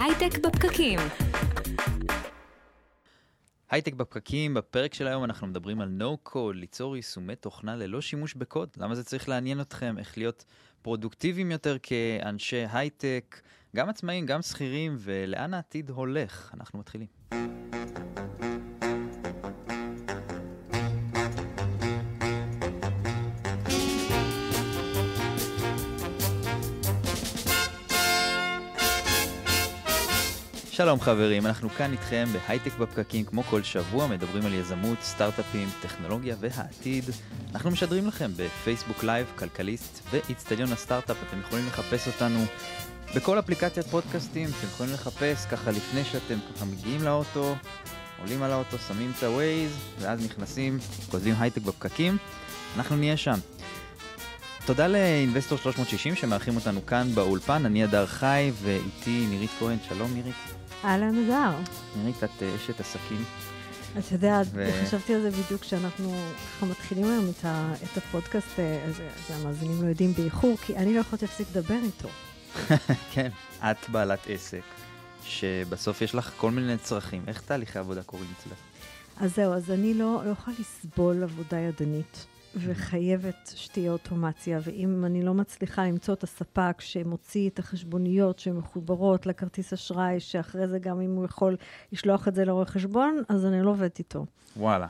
הייטק בפקקים. הייטק בפקקים, בפרק של היום אנחנו מדברים על no code, ליצור יישומי תוכנה ללא שימוש בקוד. למה זה צריך לעניין אתכם? איך להיות פרודוקטיביים יותר כאנשי הייטק, גם עצמאים, גם שכירים, ולאן העתיד הולך? אנחנו מתחילים. שלום חברים, אנחנו כאן איתכם בהייטק בפקקים. כמו כל שבוע, מדברים על יזמות, סטארט-אפים, טכנולוגיה והעתיד. אנחנו משדרים לכם בפייסבוק לייב, כלכליסט ואיצטדיון הסטארט-אפ, אתם יכולים לחפש אותנו בכל אפליקציית פודקאסטים, אתם יכולים לחפש ככה לפני שאתם ככה מגיעים לאוטו, עולים על האוטו, שמים את הווייז, ואז נכנסים, כותבים הייטק בפקקים, אנחנו נהיה שם. תודה ל Investor 360 שמארחים אותנו כאן באולפן, אני הדר חי ואיתי נירית כהן, שלום נירית. אהלן אדר. נירית, את אה, אשת עסקים. אתה יודע, ו- חשבתי על זה בדיוק כשאנחנו ככה מתחילים היום את, ה, את הפודקאסט, אה, אז אז המאזינים לא יודעים באיחור, כי אני לא יכולתי להפסיק לדבר איתו. כן, את בעלת עסק, שבסוף יש לך כל מיני צרכים. איך תהליכי עבודה קורים אצלך? אז זהו, אז אני לא, לא יכולה לסבול עבודה ידנית, וחייבת שתהיה אוטומציה, ואם אני לא מצליחה למצוא את הספק שמוציא את החשבוניות שמחוברות לכרטיס אשראי, שאחרי זה גם אם הוא יכול לשלוח את זה לרואה חשבון, אז אני לא עובדת איתו. וואלה.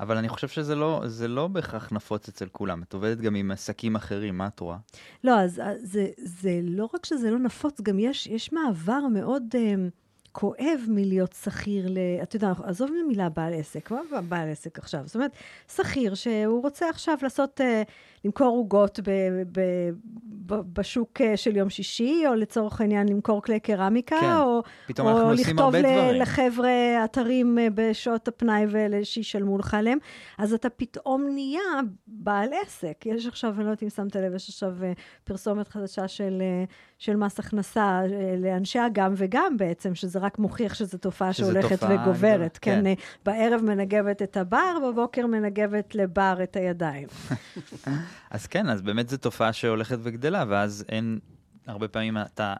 אבל אני חושב שזה לא, זה לא בהכרח נפוץ אצל כולם. את עובדת גם עם עסקים אחרים, מה את רואה? לא, אז זה, זה לא רק שזה לא נפוץ, גם יש, יש מעבר מאוד אה, כואב מלהיות שכיר ל... אתה יודע, עזוב מהמילה בעל עסק, מה בעל עסק עכשיו? זאת אומרת, שכיר שהוא רוצה עכשיו לעשות, אה, למכור עוגות ב, ב, ב, בשוק אה, של יום שישי, או לצורך העניין למכור כלי קרמיקה, כן, או, או לכתוב ל-. לחבר'ה אתרים אה, בשעות הפנאי ושישלמו לך עליהם, אז אתה פתאום נהיה בעל עסק. יש עכשיו, אני לא יודעת אם שמת לב, יש עכשיו אה, פרסומת חדשה של, של מס הכנסה לאנשי הגם וגם בעצם, שזה רק מוכיח שזו תופעה שזה שהולכת תופעה וגוברת. כן, כן. בערב מנגבת את הבר, בבוקר מנגבת לבר את הידיים. אז כן, אז באמת זו תופעה שהולכת וגדלה, ואז אין, הרבה פעמים אתה,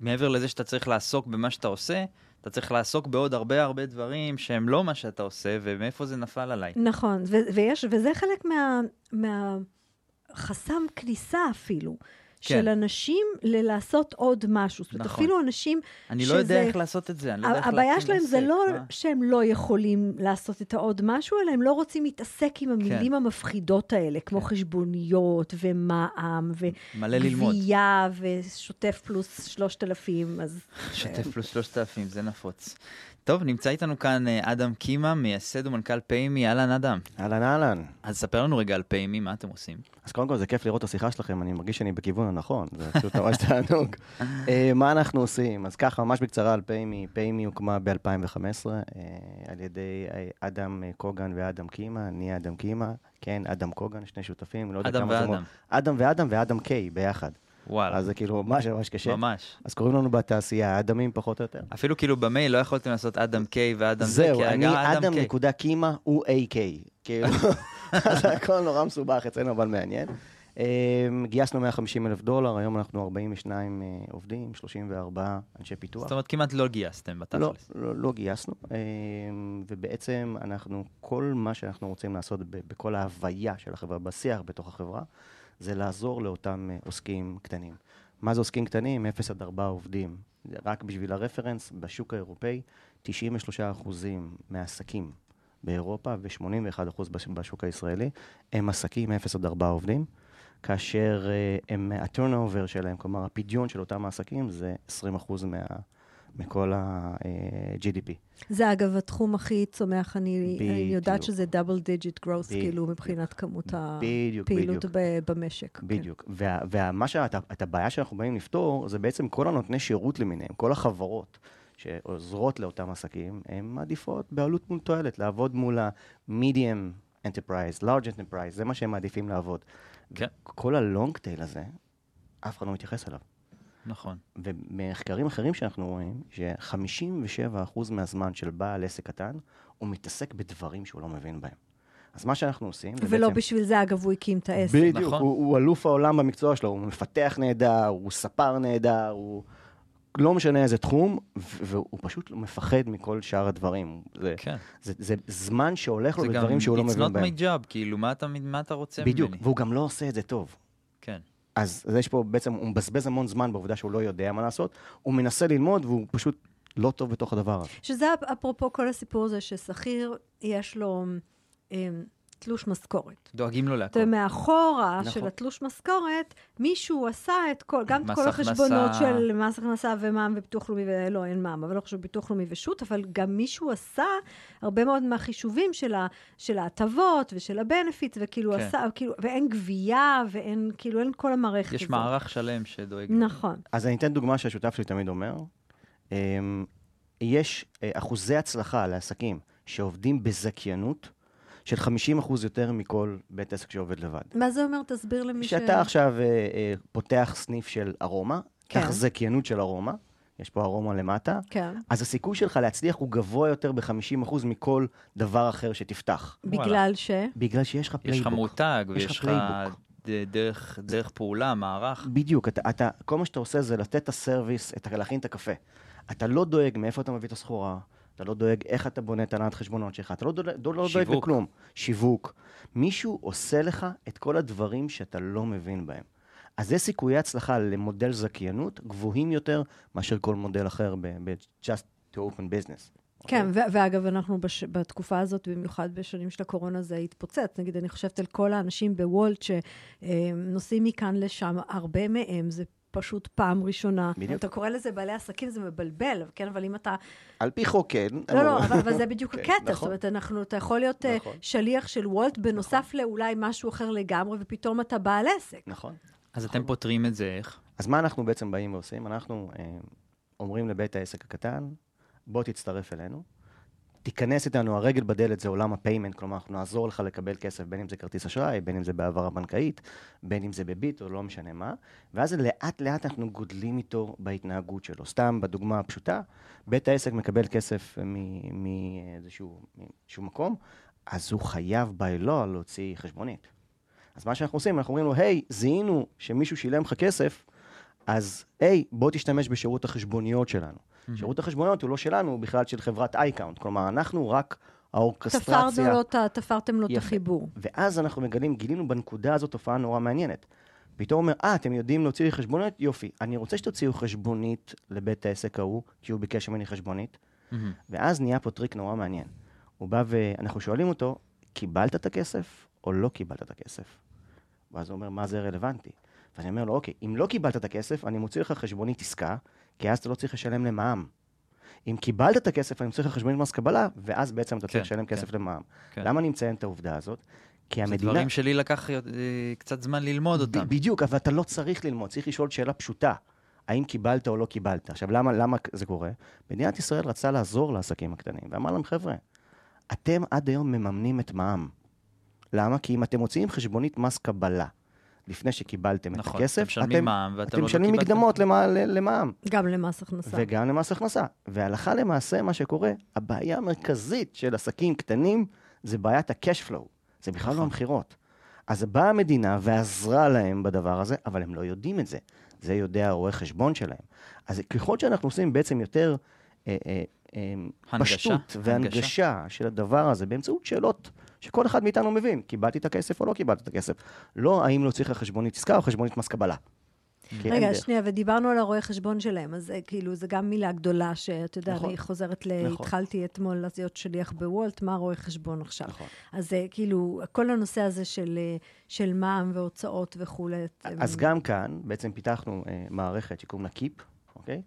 מעבר לזה שאתה צריך לעסוק במה שאתה עושה, אתה צריך לעסוק בעוד הרבה הרבה דברים שהם לא מה שאתה עושה, ומאיפה זה נפל עליי. נכון, ו- ויש, וזה חלק מה, מהחסם כניסה אפילו, כן. של אנשים ללעשות עוד משהו. זאת אומרת, נכון. אפילו אנשים אני שזה... לא יודע איך לעשות את זה, אני לא יודע איך הבעיה להקים שלהם זה לא מה? שהם לא יכולים לעשות את העוד משהו, אלא הם לא רוצים להתעסק עם המילים המפחידות האלה, כמו כן. חשבוניות ומע"מ מלא ללמוד. וגבייה ושוטף פלוס 3,000, אז... שוטף פלוס 3,000, זה נפוץ. טוב, נמצא איתנו כאן אה, אדם קימה, מייסד ומנכ"ל PayMe, אהלן אדם. אהלן אהלן. אז ספר לנו רגע על PayMe, מה אתם עושים? אז קודם כל זה כיף לראות את השיחה שלכם, אני מרגיש שאני בכיוון הנכון, זה פשוט ממש תענוג. אה, מה אנחנו עושים? אז ככה, ממש בקצרה על PayMe. PayMe הוקמה ב-2015 על ידי אה, אדם אה, קוגן ואדם קימה, אני אדם קימה, כן, אדם קוגן, שני שותפים, לא יודע אדם כמה זה... ואדם. מור- אדם ואדם ואדם קיי ביחד. וואלה, אז זה כאילו ממש ממש קשה. ממש. אז קוראים לנו בתעשייה אדמים פחות או יותר. אפילו כאילו במייל לא יכולתם לעשות אדם קיי ואדם זה, זהו, אני אדם קיי. נקודה קימה הוא AK. כאילו, אז הכל נורא מסובך אצלנו, אבל מעניין. אמ, גייסנו 150 אלף דולר, היום אנחנו 42 אה, עובדים, 34 אנשי פיתוח. זאת אומרת, כמעט לא גייסתם לא, בתכלס. לא, לא גייסנו, אמ, ובעצם אנחנו, כל מה שאנחנו רוצים לעשות בכל ההוויה של החברה, בשיח בתוך החברה, זה לעזור לאותם אה, עוסקים קטנים. מה זה עוסקים קטנים? 0 עד 4 עובדים. רק בשביל ה reference, בשוק האירופאי, 93 אחוזים מהעסקים באירופה ו-81 אחוז בש- בשוק הישראלי הם עסקים 0 עד 4 עובדים, כאשר אה, הם, ה turnover שלהם, כלומר הפדיון של אותם העסקים זה 20 אחוז מה... מכל ה-GDP. זה אגב התחום הכי צומח, אני אני יודעת. שזה double digit growth, בדיוק. כאילו, מבחינת כמות בדיוק, הפעילות בדיוק. במשק. כן. בדיוק. וה- ומה שאת את הבעיה שאנחנו באים לפתור, זה בעצם כל הנותני שירות למיניהם, כל החברות שעוזרות לאותם עסקים, הן מעדיפות בעלות מול תועלת, לעבוד מול ה-medium enterprise, large enterprise, זה מה שהם מעדיפים לעבוד. כן. כל הלונג טייל הזה, אף אחד לא מתייחס אליו. נכון. ומחקרים אחרים שאנחנו רואים, ש-57% מהזמן של בעל עסק קטן, הוא מתעסק בדברים שהוא לא מבין בהם. אז מה שאנחנו עושים, זה ולא בעצם- בשביל זה, אגב, הוא הקים את העסק. בדיוק, נכון. הוא, הוא אלוף העולם במקצוע שלו, הוא מפתח נהדר, הוא ספר נהדר, הוא לא משנה איזה תחום, והוא פשוט מפחד מכל שאר הדברים. זה, כן. זה, זה זמן שהולך לו זה גם, בדברים שהוא לא it's מבין not בהם. my job, כאילו, מה אתה, מה אתה רוצה בדיוק, ממני? והוא גם לא עושה את זה טוב. כן. אז, אז יש פה בעצם, הוא מבזבז המון זמן בעובדה שהוא לא יודע מה לעשות, הוא מנסה ללמוד והוא פשוט לא טוב בתוך הדבר הזה. שזה אפרופו כל הסיפור הזה ששכיר, יש לו אמ, תלוש משכורת. דואגים לו להכל. ומאחורה נכון. של התלוש משכורת, מישהו עשה את כל, גם את כל. החשבונות של מס הכנסה ומע"מ וביטוח לאומי, ולא, אין מע"מ, אבל לא חשוב ביטוח לאומי ושות', אבל גם מישהו עשה הרבה מאוד מהחישובים של, ההטבות ושל הבנפיט, וכאילו כן. עשה, כאילו, ואין גבייה, ואין, כאילו, אין כל המערכת יש הזאת. מערך שלם שדואג לו. נכון. אז אני אתן דוגמה שהשותף שלי תמיד אומר. אמ, יש אה, אחוזי הצלחה לעסקים שעובדים בזכיינות של 50% יותר מכל בית עסק שעובד לבד. מה זה אומר? תסביר למי ש... כשאתה עכשיו אה, אה, פותח סניף של ארומה, כן. קח זכיינות של ארומה, יש פה ארומה למטה, כן. אז הסיכוי שלך להצליח הוא גבוה יותר ב-50% מכל דבר אחר שתפתח. בגלל ש... בגלל שיש לך יש playbook. לך מותג, יש לך ויש לך דרך, דרך פעולה, מערך. בדיוק, אתה, אתה, כל מה שאתה עושה זה לתת את ה service, את, להכין את הקפה. אתה לא דואג מאיפה אתה מביא את הסחורה, אתה לא דואג איך אתה בונה את הנהלת חשבונות שלך, אתה לא דואג, לא דואג. לכלום. שיווק. מישהו עושה לך את כל הדברים שאתה לא מבין בהם. אז זה סיכויי הצלחה למודל זכיינות גבוהים יותר מאשר כל מודל אחר ב-just to open business. כן, אוקיי? ו- ואגב, אנחנו בש- בתקופה הזאת, במיוחד בשנים של הקורונה, זה התפוצץ. נגיד, אני חושבת על כל האנשים בוולט שנוסעים מכאן לשם, הרבה מהם זה פשוט פעם ראשונה. בדיוק. אתה קורא לזה בעלי עסקים, זה מבלבל, כן? אבל אם אתה... על פי חוק, כן. לא, לא, אבל, אבל זה בדיוק כן, הקטע. זאת נכון. אומרת, אנחנו, אתה יכול להיות אה, נכון. שליח של וולט, בנוסף לאולי משהו אחר לגמרי, ופתאום אתה בעל עסק. נכון. אז אתם פותרים את זה איך? אז מה אנחנו בעצם באים ועושים? אנחנו אה, אומרים לבית העסק הקטן, בוא תצטרף אלינו, תיכנס איתנו, הרגל בדלת זה עולם ה payment, כלומר, אנחנו נעזור לך לקבל כסף, בין אם זה כרטיס אשראי, בין אם זה בהעברה בנקאית, בין אם זה בביט או לא משנה מה, ואז לאט לאט אנחנו גודלים איתו בהתנהגות שלו. סתם בדוגמה הפשוטה, בית העסק מקבל כסף מאיזשהו מקום, אז הוא חייב by law להוציא חשבונית. אז מה שאנחנו עושים, אנחנו אומרים לו, היי, זיהינו שמישהו שילם לך כסף, אז היי, בוא תשתמש בשירות החשבוניות שלנו. שירות החשבוניות הוא לא שלנו, הוא בכלל של חברת iCount. כלומר, אנחנו רק האורקסטרציה. תפרנו לו, תפרתם לו את. החיבור. ואז אנחנו מגלים, גילינו בנקודה הזאת תופעה נורא מעניינת. פתאום הוא אומר, אה, אתם יודעים להוציא לי חשבונית? יופי. אני רוצה שתוציאו חשבונית לבית העסק ההוא, כי הוא ביקש ממני חשבונית. מהמם. ואז נהיה פה טריק נורא מעניין. הוא בא ואנחנו שואלים אותו, קיבלת את הכסף או לא קיבלת את הכסף? ואז הוא אומר, מה זה רלוונטי? ואני אומר לו, אוקיי, אם לא קיבלת את הכסף, אני מוציא לך חשבונית עסקה, כי אז אתה לא צריך לשלם למע"מ. אם קיבלת את הכסף, אני לך חשבונית מס קבלה, ואז בעצם אתה כן, צריך לשלם כן. כסף למע"מ. כן. למה אני מציין את העובדה הזאת? כי זה המדינה... דברים שלי לקח אה, קצת זמן ללמוד אותם. בדיוק, אבל אתה לא צריך ללמוד, צריך לשאול שאלה פשוטה. האם קיבלת או לא קיבלת? עכשיו, למה, למה זה קורה? מדינת ישראל רצה לעזור לעסקים הקטנים, ואמר להם, חבר'ה, אתם עד היום מממנים את מע"מ. למה? כי אם אתם מוציאים חשבונית מס קבלה לפני שקיבלתם את נכון, הכסף, אתם משלמים מע"מ ואתם אתם לא משלמים קיבלתם. מקדמות למע- למע"מ, גם למס הכנסה. וגם למס הכנסה. והלכה למעשה, מה שקורה, הבעיה המרכזית של עסקים קטנים זה בעיית ה-cash flow. זה בכלל לא נכון. המכירות. אז באה המדינה ועזרה להם בדבר הזה, אבל הם לא יודעים את זה. זה יודע הרואה חשבון שלהם. אז ככל שאנחנו עושים בעצם יותר אה, אה, אה, הנגשה, פשטות והנגשה של הדבר הזה באמצעות שאלות שכל אחד מאיתנו מבין, קיבלתי את הכסף או לא קיבלתי את הכסף. לא האם להוציא לך חשבונית עסקה או חשבונית מס קבלה. רגע. שנייה, ודיברנו על הרואה חשבון שלהם, אז אה, כאילו, זו גם מילה גדולה, שאתה יודע, נכון. אני חוזרת ל... נכון. התחלתי אתמול להיות שליח בוולט, מה רואה חשבון עכשיו? נכון. אז זה כאילו, כל הנושא הזה של, אה, של מע"מ והוצאות וכולי. אז גם כאן בעצם פיתחנו אה, מערכת שקוראים לה Keep, אוקיי?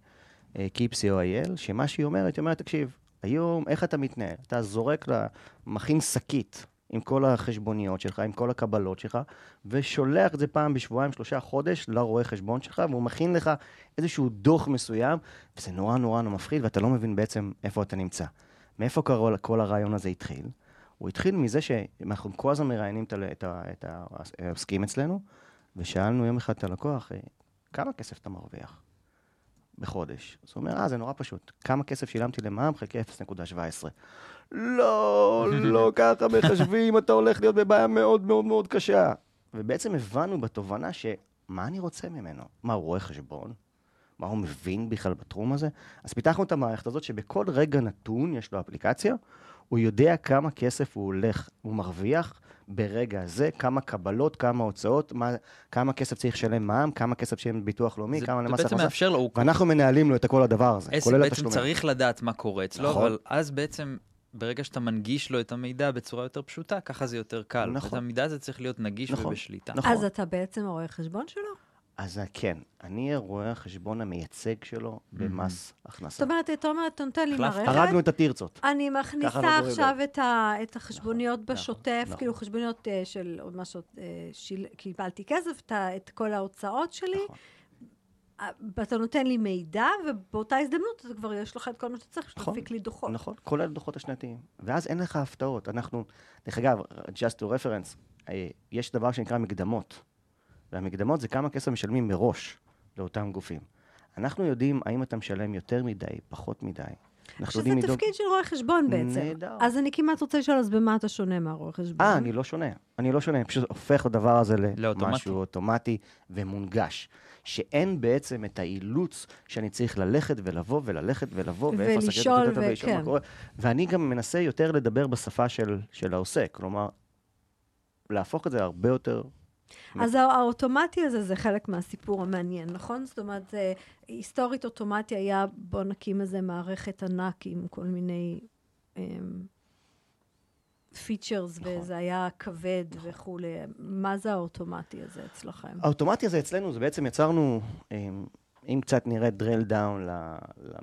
אה, Keep co.il, שמה שהיא אומרת, היא אומרת, תקשיב, היום איך אתה מתנהל? אתה זורק לה, מכין שקית עם כל החשבוניות שלך, עם כל הקבלות שלך, ושולח את זה פעם בשבועיים, שלושה חודש לרואה חשבון שלך, והוא מכין לך איזשהו דוח מסוים, וזה נורא נורא נורא מפחיד, ואתה לא מבין בעצם איפה אתה נמצא. מאיפה כל, כל הרעיון הזה התחיל? הוא התחיל מזה שאנחנו כל הזמן מראיינים את, העוסקים אצלנו, ושאלנו יום אחד את הלקוח, "אה, כמה כסף אתה מרוויח בחודש? אז הוא אומר, אה, זה נורא פשוט. כמה כסף שילמתי למע"מ חלקי 0.17. לא, לא ככה מחשבים, אתה הולך להיות בבעיה מאוד מאוד מאוד קשה. ובעצם הבנו בתובנה שמה אני רוצה ממנו? מה, הוא רואה חשבון? מה הוא מבין בכלל בתחום הזה? אז פיתחנו את המערכת הזאת שבכל רגע נתון יש לו אפליקציה, הוא יודע כמה כסף הוא הולך, הוא מרוויח ברגע הזה, כמה קבלות, כמה הוצאות, מה, כמה כסף צריך לשלם מע"מ, כמה כסף לשלם ביטוח לאומי, זה, כמה למס בעצם הכנסה. לו, ואנחנו מנהלים לו את כל הדבר הזה, עסק כולל בעצם התשלומים. צריך לדעת מה קורה אצלו, נכון. אבל אז בעצם, ברגע שאתה מנגיש לו את המידע בצורה יותר פשוטה, ככה זה יותר קל. נכון. אז המידע הזה צריך להיות נגיש נכון. ובשליטה. נכון. אז אתה בעצם הרואה חשבון שלו? אז אה, כן, אני רואה החשבון המייצג שלו במס זאת הכנסה. אומרת, אתה אומר, אתה נותן לי. מערכת, הרגנו את התרצות. אני מכניסה עכשיו. את, החשבוניות נכון, בשוטף, נכון. כאילו חשבוניות אה, של עוד משהו, אה, קיבלתי כסף, את, כל ההוצאות שלי, נכון. ואתה נותן לי מידע, ובאותה הזדמנות אתה כבר יש לך את כל מה שאתה צריך, נכון, שתפיק לי דוחות. נכון, כולל הדוחות השנתיים. ואז אין לך הפתעות. אנחנו, דרך אגב, just to reference, יש דבר שנקרא מקדמות. והמקדמות זה כמה כסף משלמים מראש לאותם גופים. אנחנו יודעים האם אתה משלם יותר מדי, פחות מדי. אנחנו שזה יודעים לדאוג- תפקיד של רואה חשבון בעצם. נהדר. אז אני כמעט רוצה לשאול, אז במה אתה שונה מהרואה חשבון? אה, אני לא שונה. אני לא שונה, אני פשוט הופך את הדבר הזה. למשהו אוטומטי ומונגש. שאין בעצם את האילוץ שאני צריך ללכת ולבוא וללכת ולבוא, ואיפה ולשאול, כן. קורה. ואני גם מנסה יותר לדבר בשפה של, של העוסק. כלומר, להפוך את זה הרבה יותר... אז הא- האוטומטי הזה זה חלק מהסיפור המעניין, נכון? זאת אומרת, היסטורית אוטומטי היה, בוא נקים איזה מערכת ענק עם כל מיני features, נכון. וזה היה כבד וכולי. מה זה האוטומטי הזה אצלכם? האוטומטי הזה אצלנו, זה בעצם יצרנו, אמ, אם קצת נראה drill down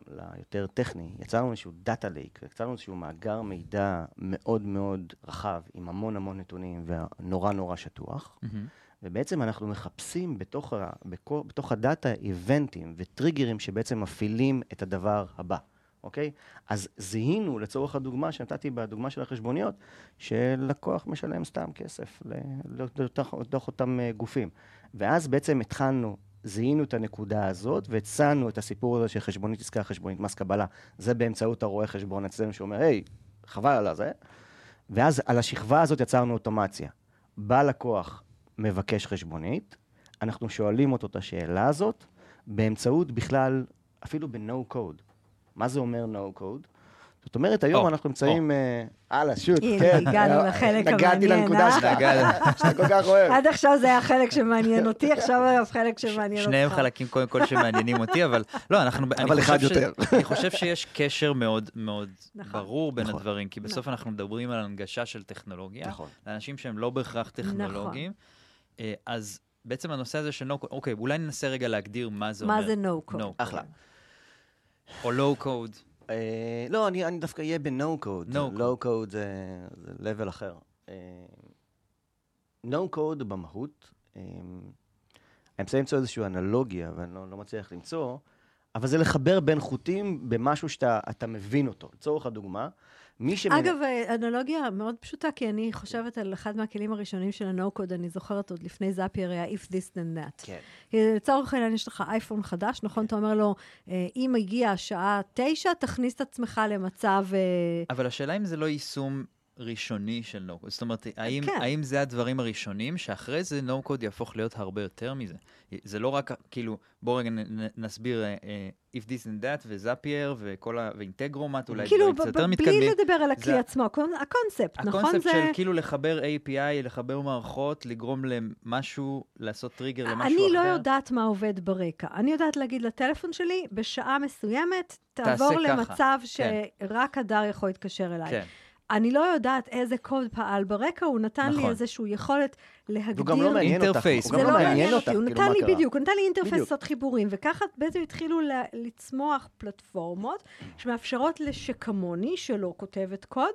ליותר טכני, יצרנו איזשהו data lake, יצרנו איזשהו מאגר מידע מאוד מאוד רחב, עם המון המון נתונים ונורא נורא שטוח. מהמם. ובעצם אנחנו מחפשים בתוך, ה, בכו, בתוך הדאטה איבנטים וטריגרים שבעצם מפעילים את הדבר הבא, אוקיי? אז זיהינו, לצורך הדוגמה שנתתי בדוגמה של החשבוניות, שלקוח משלם סתם כסף ל- לתוך, לתוך אותם אה, גופים. ואז בעצם התחלנו, זיהינו את הנקודה הזאת והצענו את הסיפור הזה של חשבונית עסקה, חשבונית מס קבלה. זה באמצעות הרואה חשבון אצלנו שאומר, היי, חבל על הזה. ואז על השכבה הזאת יצרנו אוטומציה. בא לקוח, מבקש חשבונית, אנחנו שואלים אותו את השאלה הזאת באמצעות בכלל, אפילו ב-No code. מה זה אומר No code? זאת אומרת, היום אנחנו נמצאים... אה, הלאה, שוט, הנה, כן. הגענו אה, לחלק נגעתי המעניין, לנקודה אה? שלך, נגעת. שאתה כל כך אוהב. עד עכשיו זה היה החלק שמעניין אותי, עכשיו זה החלק שמעניין אותך. שניהם חלקים קודם כל שמעניינים אותי, אבל לא, אנחנו... אבל אחד יותר. אני חושב שיש קשר מאוד מאוד נכון. ברור בין נכון. הדברים, כי בסוף נכון. אנחנו מדברים על הנגשה של טכנולוגיה, נכון. לאנשים שהם לא בהכרח. טכנולוגיים, אה, אז בעצם הנושא הזה של code, אוקיי, אולי ננסה רגע להגדיר מה זה אומר. מה זה code. אחלה. או low code. אה, לא, אני אני דווקא אהיה ב-No code. No code. low code זה זה level אחר. אה, No code במהות, אה, אני מנסה למצוא איזושהי אנלוגיה, ואני לא לא מצליח למצוא, אבל זה לחבר בין חוטים במשהו שאתה אתה מבין אותו. לצורך הדוגמה, מי שמנ... אגב, אנלוגיה מאוד פשוטה, כי אני חושבת על אחד מהכלים הראשונים של ה-No-Code, אני זוכרת עוד לפני זאפייר, היה If This Then That. כן. לצורך העניין, יש לך אייפון חדש, נכון? אתה אומר לו, אה, אם הגיעה השעה תשע, תכניס את עצמך למצב... אה, אבל השאלה אם זה לא יישום ראשוני של code. זאת אומרת, האם, כן. האם זה הדברים הראשונים, שאחרי זה code יהפוך להיות הרבה יותר מזה? זה לא רק, כאילו, בואו רגע נסביר, אה, אה, If this and that, וזאפייר, וכל ה... ואינטגרומט, אולי כאילו, דברים קצת יותר מתקדמים. בלי לדבר על הכלי זה- עצמו, הקונ- הקונספט, נכון? הקונספט זה... של כאילו לחבר API, לחבר מערכות, לגרום למשהו, לעשות טריגר למשהו אחר. אני לא יודעת מה עובד ברקע. אני יודעת להגיד לטלפון שלי, בשעה מסוימת, תעבור ככה, למצב כן. שרק הדר יכול להתקשר אליי. כן. אני לא יודעת איזה קוד פעל ברקע, הוא נתן לי נכון. איזושהי יכולת להגדיר... והוא גם לא מעניין אותך. interface. הוא זה גם לא לא מעניין מעניין אותך, הוא כאילו, נתן מה לי קרה. בדיוק, הוא נתן לי interface. לעשות חיבורים, וככה בעצם התחילו ל- לצמוח פלטפורמות שמאפשרות לשכמוני, שלא כותבת קוד,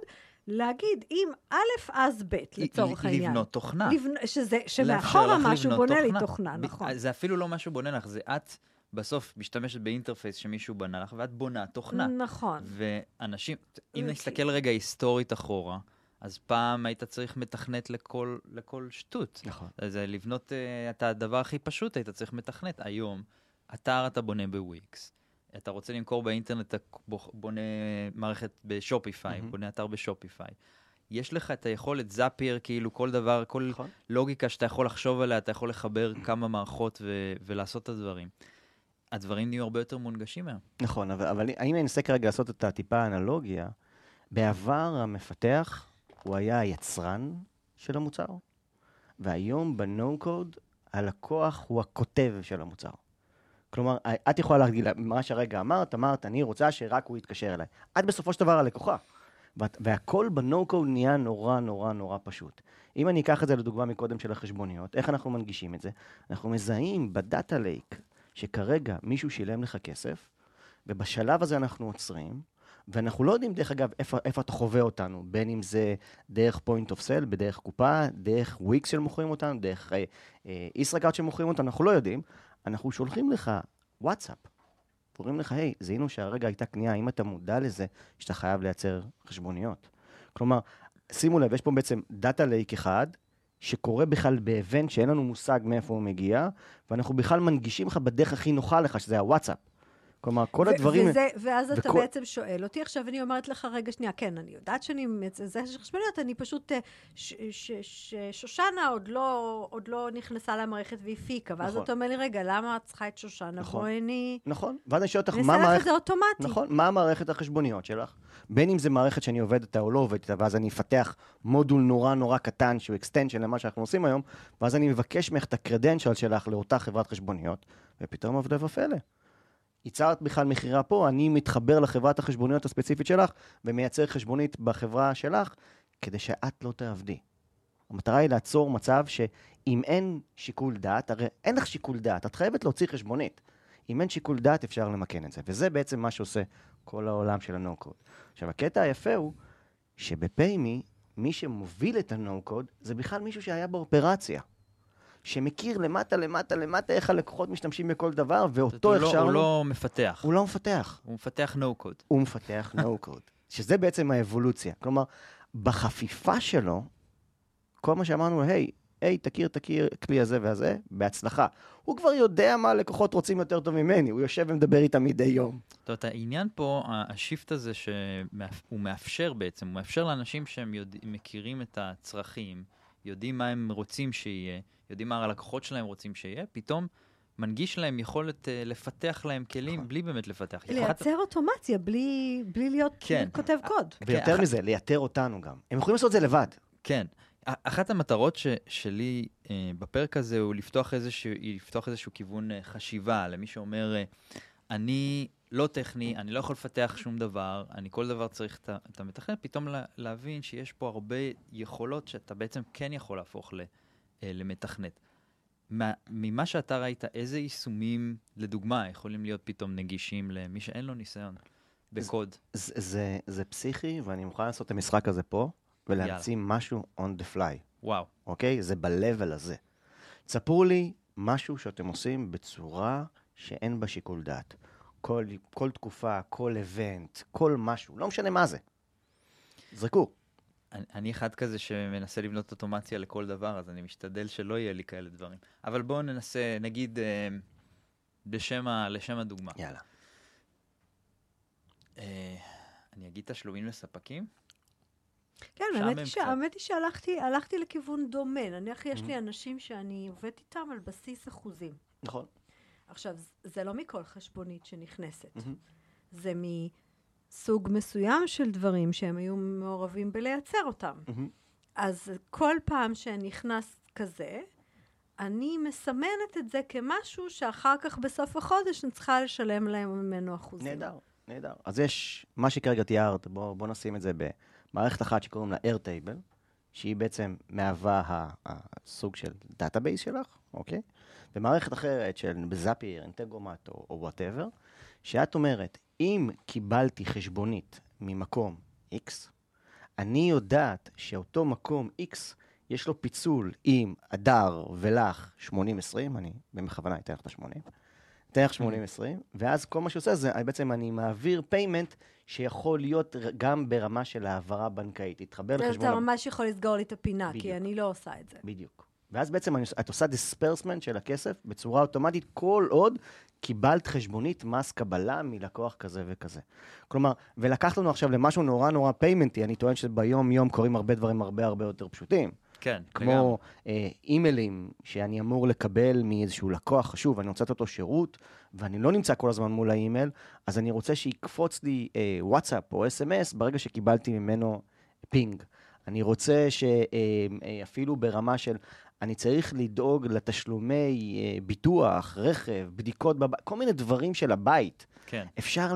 להגיד, אם א' אז ב', לצורך העניין. לבנות תוכנה. לבנ- שזה, שמאחורה משהו בונה לי תוכנה, ב- נכון. זה אפילו לא משהו בונה לך, זה את בסוף משתמשת באינטרפייס שמישהו בנה לך, ואת בונה תוכנה. נכון. ואנשים, אם וכי- נסתכל רגע היסטורית אחורה, אז פעם היית צריך מתכנת לכל, לכל שטות. נכון. זה לבנות uh, את הדבר הכי פשוט, היית צריך מתכנת. היום, אתר אתה בונה בוויקס. אתה רוצה למכור באינטרנט, אתה בונה מערכת בשופיפיי, מהמם. בונה אתר בשופיפיי. יש לך את היכולת זאפייר, כאילו כל דבר, כל נכון. לוגיקה שאתה יכול לחשוב עליה, אתה יכול לחבר כמה מערכות ו- ולעשות את הדברים. הדברים נהיו הרבה יותר מונגשים היום. נכון, אבל, אבל אם אני אנסה כרגע לעשות את הטיפה האנלוגיה, בעבר המפתח הוא היה היצרן של המוצר, והיום בנו-קוד הלקוח הוא הכותב של המוצר. כלומר, את יכולה להגיד, מה שהרגע אמרת, אמרת, אני רוצה שרק הוא יתקשר אליי. את בסופו של דבר הלקוחה. והכל בנו-קוד נהיה נורא נורא נורא פשוט. אם אני אקח את זה לדוגמה מקודם של החשבוניות, איך אנחנו מנגישים את זה? אנחנו מזהים בדאטה לייק שכרגע מישהו שילם לך כסף, ובשלב הזה אנחנו עוצרים, ואנחנו לא יודעים, דרך אגב, איפה, איפה אתה חווה אותנו, בין אם זה דרך point of sale, בדרך קופה, דרך וויקס שמוכרים אותנו, דרך ישראכרט uh, שמוכרים אותנו, אנחנו לא יודעים. אנחנו שולחים לך וואטסאפ, קוראים לך, היי, זיהינו שהרגע הייתה קנייה, האם אתה מודע לזה שאתה חייב לייצר חשבוניות? כלומר, שימו לב, יש פה בעצם data lake אחד, שקורה בכלל ב event שאין לנו מושג מאיפה הוא מגיע, ואנחנו בכלל מנגישים לך בדרך הכי נוחה לך, שזה הוואטסאפ. כלומר, כל הדברים... וזה, ואז וכל... אתה בעצם שואל אותי, עכשיו אני אומרת לך, רגע, שנייה, כן, אני יודעת שאני... זה חשבוניות, אני פשוט... אה, ש, ש, ש, שושנה עוד לא, עוד לא נכנסה למערכת והפיקה, ואז נכון. אתה אומר לי, רגע, למה את צריכה את שושנה? נכון. בואי אני... נכון, ואז אני שואל אותך, מה מערכת... נעשה לך את זה אוטומטי. נכון, מה המערכת החשבוניות שלך? בין אם זה מערכת שאני עובד איתה או לא עובד איתה, ואז אני אפתח מודול נורא נורא קטן, שהוא extension למה שאנחנו עושים היום, ואז אני מבקש ממך את ה credential שלך לאותה חברת חשבוניות, ופתאום עבודה ופלא. ייצרת בכלל מכירה פה, אני מתחבר לחברת החשבוניות הספציפית שלך ומייצר חשבונית בחברה שלך, כדי שאת לא תעבדי. המטרה היא לעצור מצב שאם אין שיקול דעת, הרי אין לך שיקול דעת, את חייבת להוציא חשבונית. אם אין שיקול דעת, אפשר למכן את זה. וזה בעצם מה שעושה כל העולם של ה-No-Code. עכשיו, הקטע היפה הוא שבפיימי, מי שמוביל את ה-No-Code זה בכלל מישהו שהיה באופרציה. שמכיר למטה, למטה, למטה איך הלקוחות משתמשים בכל דבר, ואותו אפשר... לא, הוא לא מפתח. הוא לא מפתח. הוא מפתח no-code. הוא מפתח no-code. שזה בעצם האבולוציה. כלומר, בחפיפה שלו, כל מה שאמרנו, היי, היי, תכיר, תכיר כלי הזה והזה, בהצלחה. הוא כבר יודע מה הלקוחות רוצים יותר טוב ממני, הוא יושב ומדבר איתם מדי יום. זאת אומרת, העניין פה, השיפט הזה שהוא מאפשר בעצם, הוא מאפשר לאנשים שהם יודע, מכירים את הצרכים, יודעים מה הם רוצים שיהיה, יודעים מה הלקוחות שלהם רוצים שיהיה, פתאום מנגיש להם יכולת uh, לפתח להם כלים נכון. בלי באמת לפתח. לייצר אחת... אוטומציה בלי, בלי להיות כן. כותב קוד. ויותר כן, מזה. לייתר אותנו גם. הם יכולים לעשות את זה לבד. כן. אחת המטרות ש, שלי uh, בפרק הזה הוא לפתוח איזשהו, לפתוח איזשהו כיוון uh, חשיבה למי שאומר, uh, אני לא טכני, אני לא יכול לפתח שום דבר, אני כל דבר צריך את המתכנת, פתאום לה, להבין שיש פה הרבה יכולות שאתה בעצם כן יכול להפוך ל... אה, למתכנת. מה, ממה שאתה ראית, איזה יישומים, לדוגמה, יכולים להיות פתאום נגישים למי שאין לו ניסיון בקוד? זה, זה, זה פסיכי, ואני מוכן לעשות את המשחק הזה פה, ולהמציא יאללה. משהו on the fly. וואו. אוקיי? זה ב-level הזה. תספרו לי משהו שאתם עושים בצורה שאין בה שיקול דעת. כל, כל תקופה, כל איבנט, כל משהו, לא משנה מה זה. זרקו. אני, אני אחד כזה שמנסה לבנות אוטומציה לכל דבר, אז אני משתדל שלא יהיה לי כאלה דברים. אבל בואו ננסה, נגיד, אה, בשם ה, לשם הדוגמה. יאללה. אה, אני אגיד תשלומים לספקים? כן, האמת היא שהלכתי לכיוון דומה. נניח יש לי אנשים שאני עובדת איתם על בסיס אחוזים. נכון. עכשיו, זה לא מכל חשבונית שנכנסת. זה מ... סוג מסוים של דברים שהם היו מעורבים בלייצר אותם. Mm-hmm. אז כל פעם שנכנס כזה, אני מסמנת את זה כמשהו שאחר כך בסוף החודש אני צריכה לשלם להם ממנו אחוזים. נהדר, נהדר. אז יש, מה שכרגע תיארת, בואו בוא נשים את זה במערכת אחת שקוראים לה Airtable, שהיא בעצם מהווה הסוג של database שלך, אוקיי? ומערכת אחרת של Zapier, Integromat או whatever, שאת אומרת, אם קיבלתי חשבונית ממקום X, אני יודעת שאותו מקום X יש לו פיצול עם הדר ולך 80-20, אני בכוונה אתן לך את ה-80, אתן לך 80-20, ואז כל מה שעושה זה בעצם אני מעביר payment שיכול להיות גם ברמה של העברה בנקאית, להתחבר לחשבון... אתה ממש יכול לסגור לי את הפינה, בדיוק. כי אני לא עושה את זה. בדיוק. ואז בעצם את עושה disbursement של הכסף בצורה אוטומטית, כל עוד קיבלת חשבונית מס קבלה מלקוח כזה וכזה. כלומר, ולקחת לנו עכשיו למשהו נורא נורא payment י, אני טוען שביום-יום קורים הרבה דברים הרבה הרבה יותר פשוטים. כן, כמו אה, אימיילים שאני אמור לקבל מאיזשהו לקוח חשוב, אני רוצה לתת אותו שירות, ואני לא נמצא כל הזמן מול האימייל, אז אני רוצה שיקפוץ לי אה, וואטסאפ או SMS ברגע שקיבלתי ממנו פינג. אני רוצה שאפילו ברמה של, אני צריך לדאוג לתשלומי אה, ביטוח, רכב, בדיקות בבית, כל מיני דברים של הבית. כן, אפשר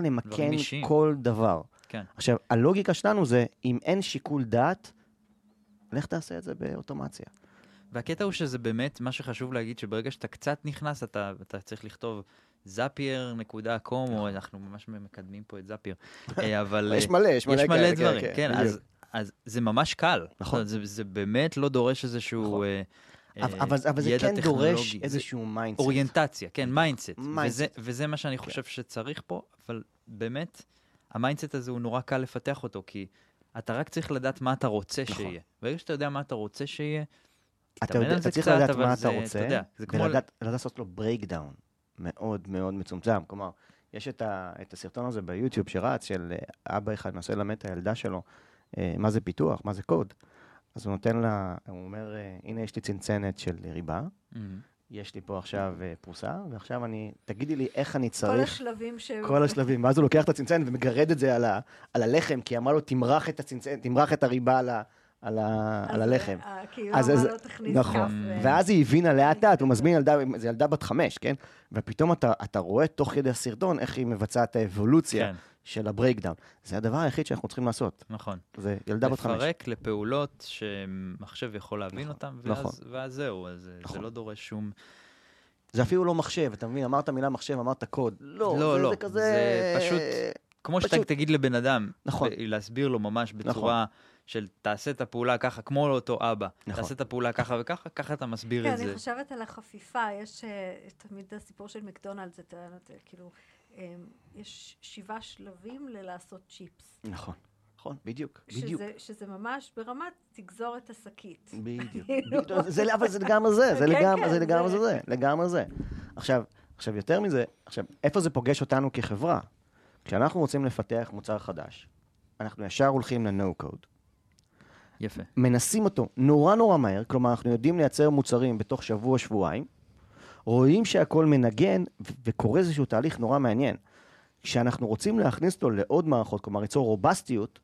אישיים. כל דבר. כן. עכשיו, הלוגיקה שלנו זה, אם אין שיקול דעת, לך תעשה את זה באוטומציה. והקטע הוא שזה באמת, מה שחשוב להגיד, שברגע שאתה קצת נכנס, אתה, אתה צריך לכתוב zapier.com, או אנחנו ממש מקדמים פה את זאפייר, אה, אבל... יש מלא, יש מלא יש מלא כאלה, דברים, כן, כן. אז, אז זה ממש קל. נכון. זה, באמת לא דורש איזשהו נכון. אה, אבל, אה, אבל, אבל זה כן דורש איזשהו mindset. אוריינטציה, כן, mindset. mindset. וזה, וזה מה שאני חושב שצריך פה, אבל באמת, ה mindset הזה הוא נורא קל לפתח אותו, כי אתה רק צריך לדעת מה אתה רוצה נכון. שיהיה. ברגע שאתה יודע מה אתה רוצה שיהיה, אתה, יודע, אתה צריך קצת, לדעת מה זה, אתה רוצה, אתה יודע, זה כמו... ולדעת לדעת לעשות לו breakdown מאוד מאוד מצומצם. כלומר, יש את, ה, את הסרטון הזה ביוטיוב שרץ, של אה, אבא אחד מנסה ללמד את הילדה שלו אה, מה זה פיתוח, מה זה קוד. אז הוא נותן לה, הוא אומר, אה, הנה יש לי צנצנת של ריבה, מהמם. יש לי פה עכשיו אה, פרוסה, ועכשיו אני, תגידי לי איך אני כל צריך... השלבים ש... כל השלבים, ואז הוא לוקח את הצנצנת ומגרד את זה על, ה, על הלחם, כי אמר לו, תמרח את הצנצנת, תמרח את הריבה על, ה, על, ה, על הלחם. אה, כאילו, אז- אז- לו, תכניס נכון. כף ו- ואז היא הבינה לאט לאט, הוא מזמין ילדה, זו ילדה בת חמש, כן? ופתאום אתה, אתה רואה תוך כדי הסרטון איך היא מבצעת את האבולוציה כן, של ה breakdown. זה הדבר היחיד שאנחנו צריכים לעשות. נכון. זה ילדה בת חמש. לפרק לפעולות שמחשב יכול להבין נכון, אותן, נכון. ואז, ואז זהו, אז זה נכון. לא דורש שום... זה אפילו לא מחשב, אתה מבין? אמרת מילה מחשב, אמרת קוד. לא, לא, זה, לא, זה כזה... זה פשוט- כמו שאתה פשוט- תגיד לבן אדם, נכון. להסביר לו ממש בצורה של תעשה את הפעולה ככה, כמו לאותו אבא, נכון. תעשה את הפעולה ככה וככה, ככה אתה מסביר כן, את זה. אני חושבת על החפיפה, יש אה, תמיד הסיפור של מקדונלדס, אתה יודע, כאילו, אה, יש שבעה שלבים ללעשות צ'יפס. נכון, נכון, בדיוק, בדיוק. שזה, שזה ממש ברמת תגזור את השקית. בדיוק. כאילו. בדיוק. זה, אבל זה לגמרי זה, זה כן, לגמרי כן, זה, לגמרי זה- זה, לגמרי זה. עכשיו, עכשיו, יותר מזה, עכשיו, איפה זה פוגש אותנו כחברה? כשאנחנו רוצים לפתח מוצר חדש, אנחנו ישר הולכים ל-No-Code. יפה. מנסים אותו נורא נורא מהר, כלומר, אנחנו יודעים לייצר מוצרים בתוך שבוע-שבועיים, רואים שהכל מנגן, וקורה איזשהו תהליך נורא מעניין. כשאנחנו רוצים להכניס אותו לעוד מערכות, כלומר, ליצור רובסטיות,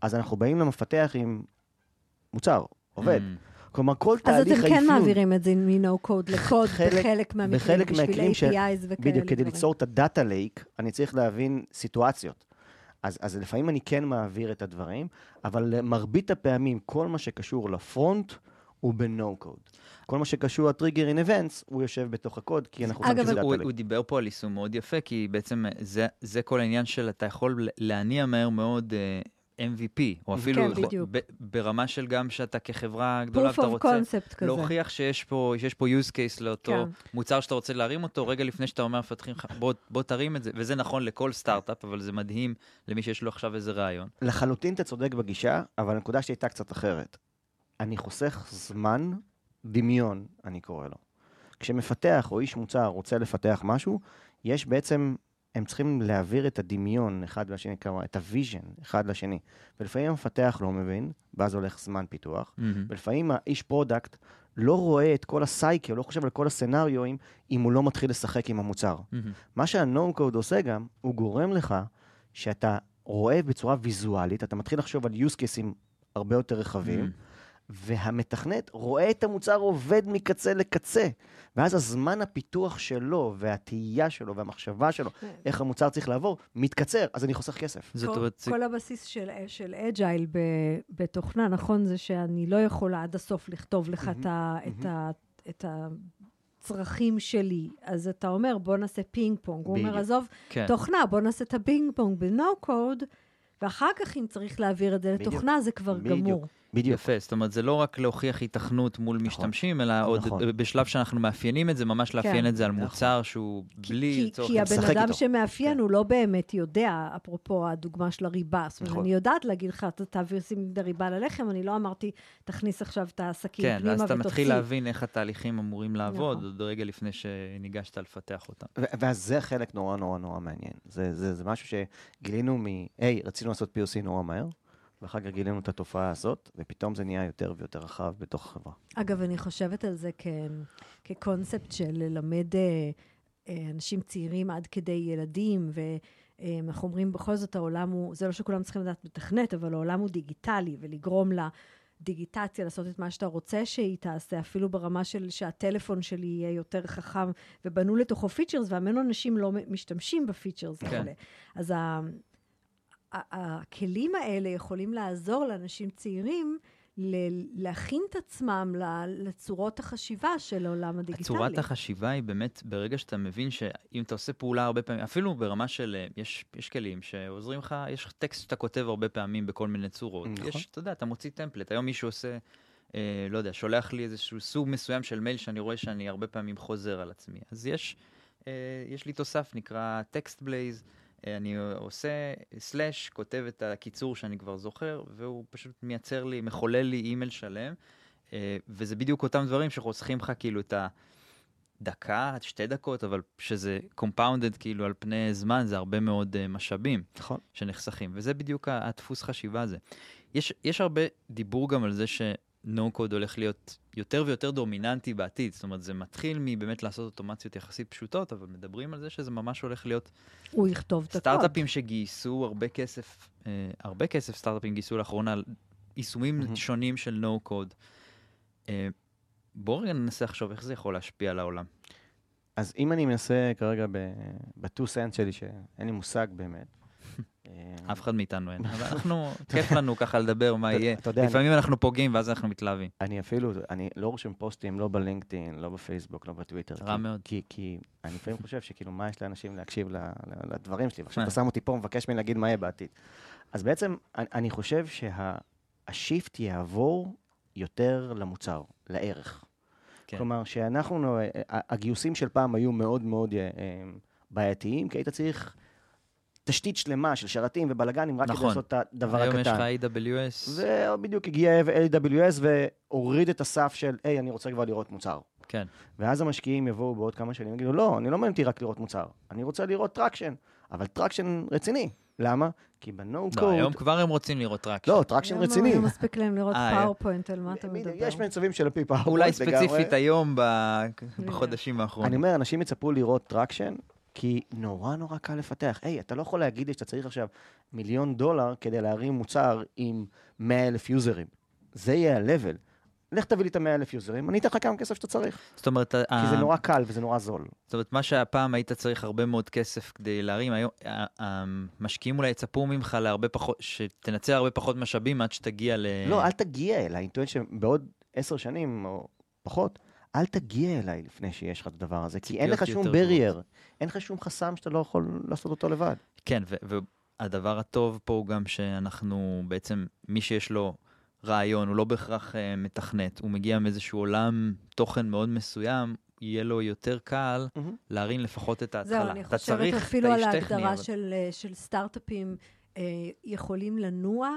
אז אנחנו באים למפתח עם מוצר, עובד. Mm, כלומר, כל אז תהליך אתם כן מעבירים את זה מ-No code לקוד חלק- בחלק מהמקרים, בשביל APIs וכאלה בדיוק, כדי. ליצור את הדאטה לייק, אני צריך להבין סיטואציות. אז, אז לפעמים אני כן מעביר את הדברים, אבל מרבית הפעמים, כל מה שקשור לפרונט הוא ב-No code. כל מה שקשור ל-Trigger in Events, הוא יושב בתוך הקוד, כי אנחנו אגב, רוצים הוא, דאטה הוא דיבר פה על יישום מאוד יפה, כי בעצם זה, זה כל העניין של אתה יכול להניע מהר מאוד אה, MVP, או אפילו כן. ב, ברמה של גם שאתה כחברה גדולה, ואתה of רוצה. להוכיח שיש פה, שיש פה use case לאותו כן. מוצר שאתה רוצה להרים אותו, רגע לפני שאתה אומר מפתחים לך, בוא, בוא תרים את זה, וזה נכון לכל סטארט-אפ, אבל זה מדהים למי שיש לו עכשיו איזה רעיון. לחלוטין אתה צודק בגישה, אבל הנקודה שלי הייתה קצת אחרת. אני חוסך זמן, דמיון, אני קורא לו. כשמפתח או איש מוצר רוצה לפתח משהו, יש בעצם, הם צריכים להעביר את הדמיון אחד לשני, כלומר, את ה vision אחד לשני. ולפעמים המפתח לא מבין, ואז הולך זמן פיתוח, מהמם. ולפעמים האיש product לא רואה את כל ה cycle, לא חושב על כל ה scenario אים, אם הוא לא מתחיל לשחק עם המוצר. מהמם. מה שה-No code עושה גם, הוא גורם לך שאתה רואה בצורה ויזואלית, אתה מתחיל לחשוב על use cases הרבה יותר רחבים, מהמם. והמתכנת רואה את המוצר עובד מקצה לקצה, ואז הזמן הפיתוח שלו, והתהייה שלו, והמחשבה שלו, כן. איך המוצר צריך לעבור, מתקצר, אז אני חוסך כסף. זאת כל, אומרת, כל הבסיס של, של agile בתוכנה, נכון? זה שאני לא יכולה עד הסוף לכתוב לך את, ה, את, ה, את הצרכים שלי. אז אתה אומר, בוא נעשה פינג פונג. הוא אומר. עזוב, כן. תוכנה, בוא נעשה את הפינג פונג ב no code, ואחר כך, אם צריך להעביר את זה. לתוכנה, זה כבר. גמור. בדיוק. יפה, זאת אומרת, זה לא רק להוכיח היתכנות מול נכון. משתמשים, אלא עוד נכון. בשלב שאנחנו מאפיינים את זה, ממש לאפיין כן. את זה על נכון. מוצר שהוא בלי כי, לצורך... כי העניין. הבן אדם איתו. שמאפיין, כן. הוא לא באמת יודע, אפרופו הדוגמה של הריבה. זאת אומרת, נכון. אני יודעת להגיד לך, אתה תעביר, שים את הריבה ללחם, אני לא אמרתי, תכניס עכשיו את הסכין כן, פנימה ואז ותוציא. אתה מתחיל להבין איך התהליכים אמורים לעבוד, נכון. עוד רגע לפני שניגשת לפתח אותם. ואז זה חלק נורא נורא נורא מעניין. זה, זה, זה משהו שגילינו מ... היי, רצינו לעשות POC נורא מהר, ואחר כך גילינו את התופעה הזאת, ופתאום זה נהיה יותר ויותר רחב בתוך החברה. אגב, אני חושבת על זה כ... כקונספט של ללמד אה, אה, אנשים צעירים עד כדי ילדים, ואנחנו אומרים, בכל זאת העולם הוא, זה לא שכולם צריכים לדעת לתכנת, אבל העולם הוא דיגיטלי, ולגרום לדיגיטציה לעשות את מה שאתה רוצה שהיא תעשה, אפילו ברמה של שהטלפון שלי יהיה יותר חכם, ובנו לתוכו features, והמון אנשים לא משתמשים ב features כן. האלה. אז. הכלים האלה יכולים לעזור לאנשים צעירים ל- להכין את עצמם לצורות החשיבה של העולם הדיגיטלי. צורת החשיבה היא באמת, ברגע שאתה מבין שאם אתה עושה פעולה הרבה פעמים, אפילו ברמה של, יש, יש כלים שעוזרים לך, יש טקסט שאתה כותב הרבה פעמים בכל מיני צורות. נכון. יש, אתה יודע, אתה מוציא template. היום מישהו עושה, אה, לא יודע, שולח לי איזשהו סוג מסוים של מייל שאני רואה שאני הרבה פעמים חוזר על עצמי. אז יש, אה, יש לי תוסף, נקרא Text Blaze. אני עושה slash, כותב את הקיצור שאני כבר זוכר, והוא פשוט מייצר לי, מחולל לי אימייל שלם, אה, וזה בדיוק אותם דברים שחוסכים לך כאילו את הדקה, שתי דקות, אבל שזה compounded כאילו על פני זמן, זה הרבה מאוד אה, משאבים נכון. שנחסכים, וזה בדיוק הדפוס חשיבה הזה. יש, יש הרבה דיבור גם על זה ש-No code הולך להיות יותר ויותר דומיננטי בעתיד, זאת אומרת, זה מתחיל מבאמת לעשות אוטומציות יחסית פשוטות, אבל מדברים על זה שזה ממש הולך להיות הוא יכתוב את הקוד. סטארט-אפים שגייסו הרבה כסף, אה, הרבה כסף סטארט-אפים גייסו לאחרונה על יישומים מהמם. שונים של no code. אה, בואו רגע ננסה לחשוב איך זה יכול להשפיע על העולם. אז אם אני מנסה כרגע ב-2 סנט שלי, שאין לי מושג באמת. אה, אף אחד מאיתנו אין, אבל אנחנו, כיף לנו ככה לדבר מה יהיה. לפעמים אנחנו פוגעים ואז אנחנו מתלהבים. אני אפילו, אני לא רושם פוסטים, לא בלינקדאין, לא בפייסבוק, לא בטוויטר. רע מאוד. כי, אני לפעמים חושב שכאילו, מה יש לאנשים להקשיב לדברים שלי, ועכשיו. אתה שם אותי פה ומבקש ממני להגיד מה יהיה בעתיד. אז בעצם, אני, חושב שהשיפט יעבור יותר למוצר, לערך. כן. כלומר, שאנחנו, הגיוסים של פעם היו מאוד מאוד אה, אה, בעייתיים, כי היית צריך תשתית שלמה של שרתים ובלאגנים רק כדי נכון. לעשות את הדבר היום יש לך הקטן. AWS, ובדיוק הגיע AWS והוריד את הסף של, היי, אני רוצה כבר לראות מוצר. כן. ואז המשקיעים יבואו בעוד כמה שנים ויגידו, לא, אני לא מעניין אותי רק לראות מוצר, אני רוצה לראות traction, אבל traction רציני. למה? כי ב no לא, היום code... כבר הם רוצים לראות רק לא, traction היום רציני. לא מספיק להם לראות אה, PowerPoint, על מה אתה מדבר? יש מצבים של happy PowerPoint אולי ספציפית היום בחודשים האחרונים. אני אומר, אנשים יצפו לראות traction, כי נורא נורא קל לפתח. היי, אתה לא יכול להגיד לי שאתה צריך עכשיו מיליון דולר כדי להרים מוצר עם 100 אלף user ים. זה יהיה ה-level. לך תביא לי את ה-100 אלף user ים, אני אתן לך כמה כסף שאתה צריך. זאת אומרת, כי זה נורא קל וזה נורא זול. זאת אומרת, מה שהפעם היית צריך הרבה מאוד כסף כדי להרים, היום המשקיעים אולי יצפו ממך להרבה פחות, שתנצל הרבה פחות משאבים עד שתגיע ל... לא, אל תגיע אליי. אני טוען שבעוד עשר שנים או פחות, אל תגיע אליי לפני שיש לך את הדבר הזה, כי אין לך שום barrier, אין לך שום חסם שאתה לא יכול לעשות אותו לבד. כן, והדבר הטוב פה הוא גם שאנחנו בעצם, מי שיש לו רעיון, הוא לא בהכרח uh, מתכנת, הוא מגיע מאיזשהו עולם תוכן מאוד מסוים, יהיה לו יותר קל להרים לפחות את ההתחלה. זהו, אני חושבת צריך אפילו על ההגדרה אבל- של, אה, של סטארט-אפים אה, יכולים לנוע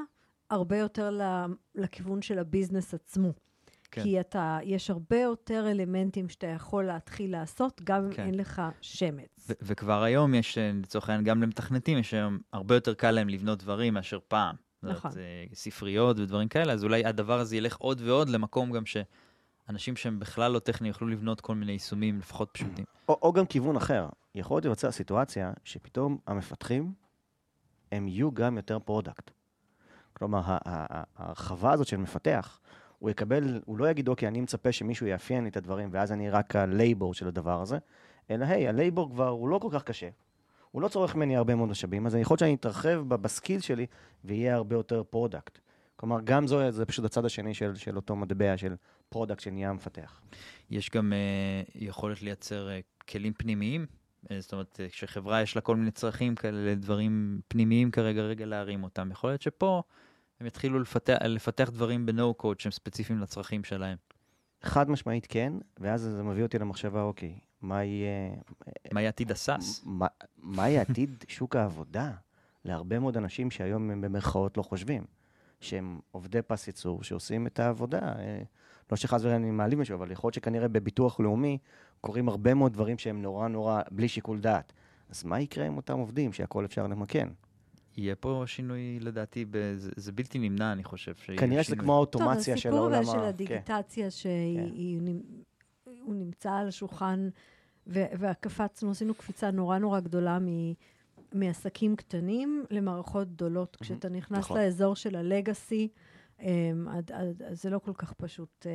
הרבה יותר לכיוון של הביזנס עצמו. כן. כי אתה, יש הרבה יותר אלמנטים שאתה יכול להתחיל לעשות, גם אם כן. אין לך שמץ. ו- וכבר היום יש, אה, לצורך העניין, גם למתכנתים, יש היום הרבה יותר קל להם לבנות דברים מאשר פעם. זאת נכון. אה, ספריות ודברים כאלה, אז אולי הדבר הזה ילך עוד ועוד למקום גם שאנשים שהם בכלל לא טכניים יוכלו לבנות כל מיני יישומים לפחות פשוטים. או, או גם כיוון אחר. יכול להיות להיווצר סיטואציה שפתאום המפתחים, הם יהיו גם יותר product. כלומר, ההרחבה הזאת של מפתח, הוא יקבל, הוא לא יגיד, אוקיי, אני מצפה שמישהו יאפיין לי את הדברים, ואז אני רק ה labor של הדבר הזה, אלא, היי, ה labor כבר, הוא לא כל כך קשה. הוא לא צורך ממני הרבה מאוד משאבים, אז יכול להיות שאני אתרחב ב skill שלי, ויהיה הרבה יותר product. כלומר, גם זו, זה פשוט הצד השני של, של אותו מטבע של product שנהיה מפתח. יש גם אה, יכולת לייצר אה, כלים פנימיים, אה, זאת אומרת, כשחברה יש לה כל מיני צרכים כאלה, דברים פנימיים כרגע, רגע להרים אותם. יכול להיות שפה הם יתחילו לפתח, לפתח דברים code שהם ספציפיים לצרכים שלהם. חד משמעית כן, ואז זה מביא אותי למחשבה, אוקיי, מה יהיה... מה יהיה עתיד הסאס? מה, מה יהיה עתיד שוק העבודה להרבה מאוד אנשים שהיום הם במרכאות לא חושבים, שהם עובדי פס ייצור שעושים את העבודה. אה, לא שחס וחלילה אני מעליב מישהו, אבל יכול להיות שכנראה בביטוח לאומי קורים הרבה מאוד דברים שהם נורא נורא בלי שיקול דעת. אז מה יקרה עם אותם עובדים שהכל אפשר למכן? יהיה פה שינוי, לדעתי, זה, בלתי נמנע, אני חושב. כנראה שזה. כמו האוטומציה של העולם טוב, הסיפור ה... של כן. הדיגיטציה, שהוא נמצא על השולחן, וקפצנו, עשינו קפיצה נורא נורא גדולה מ- מעסקים קטנים למערכות גדולות. כשאתה נכנס נכון. לאזור של הלגאסי, אמ, אז זה לא כל כך פשוט אה,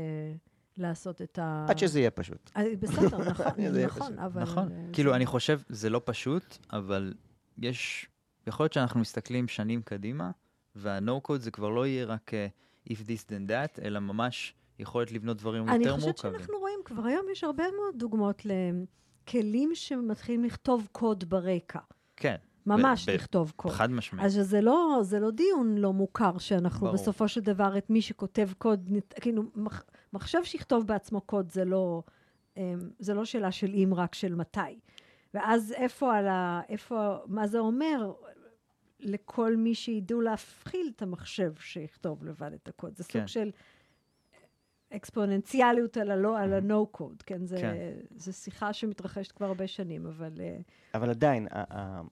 לעשות את ה... עד שזה יהיה פשוט. אה, בסדר, נכון, נכון. אבל... נכון. כאילו, אני חושב, זה לא פשוט, אבל יש... יכול להיות שאנחנו מסתכלים שנים קדימה, וה-No-Code זה כבר לא יהיה רק אה, If this then that, אלא ממש יכולת לבנות דברים אני יותר חושבת מורכבים. שאנחנו רואים, כבר היום יש הרבה מאוד דוגמאות לכלים שמתחילים לכתוב קוד ברקע. כן. ממש ב- לכתוב קוד. חד משמעית. אז זה לא, זה לא דיון לא מוכר, שאנחנו ברור. בסופו של דבר, את מי שכותב קוד, כאילו, מח, מחשב שיכתוב בעצמו קוד זה לא, אמ, זה לא שאלה של אם, רק של מתי. ואז איפה על ה... איפה, מה זה אומר לכל מי שידעו להפחיל את המחשב שיכתוב לבד את הקוד? זה כן. סוג של אקספוננציאליות על הלא, על ה-no-code, כן? זה, כן. זה שיחה שמתרחשת כבר הרבה שנים, אבל... אה, אבל עדיין,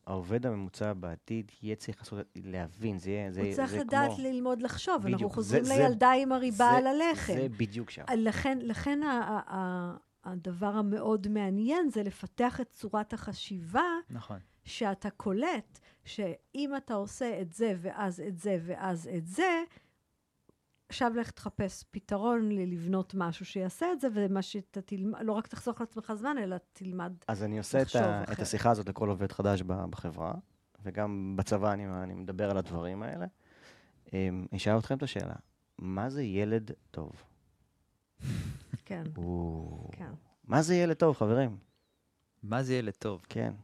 העובד הממוצע בעתיד יהיה צריך לעשות, להבין, זה יהיה, זה, הוא צריך זה לדעת כמו... ללמוד לחשוב, אנחנו בדיוק, חוזרים זה- לילדה עם הריבה זה- על הלחם. זה בדיוק שם. לכן, לכן ה- ה- ה- הדבר המאוד מעניין זה לפתח את צורת החשיבה נכון. שאתה קולט, שאם אתה עושה את זה ואז את זה ואז את זה, עכשיו לך תחפש פתרון לבנות משהו שיעשה את זה, ומה שאתה תלמד, לא רק תחסוך לעצמך זמן, אלא תלמד. אז אני עושה את, ה. את השיחה הזאת לכל עובד חדש בחברה, וגם בצבא אני, אני מדבר על הדברים האלה. אמ, אני אשאל אתכם את השאלה, מה זה ילד טוב? כן, או... כן. מה זה ילד טוב, חברים? מה זה ילד טוב? כן.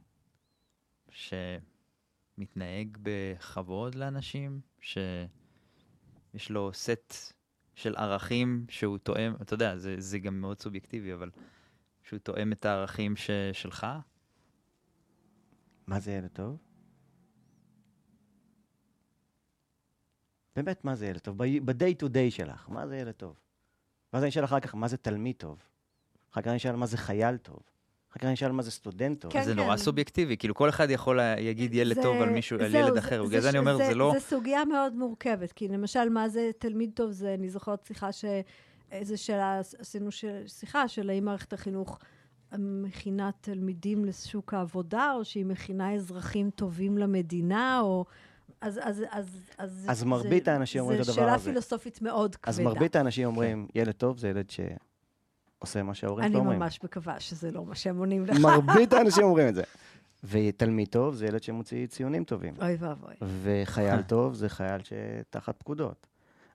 שמתנהג בכבוד לאנשים, שיש לו סט של ערכים שהוא תואם, אתה יודע, זה, זה גם מאוד סובייקטיבי, אבל שהוא תואם את הערכים ש, שלך. מה זה ילד טוב? באמת, מה זה ילד טוב? ב-day to day שלך, מה זה ילד טוב? ואז אני אשאל אחר כך, מה זה תלמיד טוב? אחר כך אני אשאל מה זה חייל טוב? אחר כך אני אשאל מה זה סטודנט טוב? כן, זה נורא כן. סובייקטיבי, כאילו כל אחד יכול להגיד ילד זה- טוב על מישהו, על זהו, ילד זה- אחר, זה בגלל זה אני ש- אומר, זה לא... זה סוגיה מאוד מורכבת, כי למשל, מה זה תלמיד טוב, זה, אני זוכרת שיחה ש... איזה שאלה, עשינו ש... שיחה של האם מערכת החינוך מכינה תלמידים לשוק העבודה, או שהיא מכינה אזרחים טובים למדינה, או... אז, אז, אז, אז, אז מרבית זה, האנשים אומרים את הדבר זו שאלה הזה. פילוסופית מאוד כבדה. אז מרבית האנשים אומרים, ילד טוב זה ילד שעושה מה שההורים אני שלו אומרים. ממש מקווה שזה לא מה שהם עונים לך. מרבית האנשים אומרים את זה. ותלמיד טוב זה ילד שמוציא ציונים טובים. אוי ואבוי. וחייל טוב זה חייל שתחת פקודות.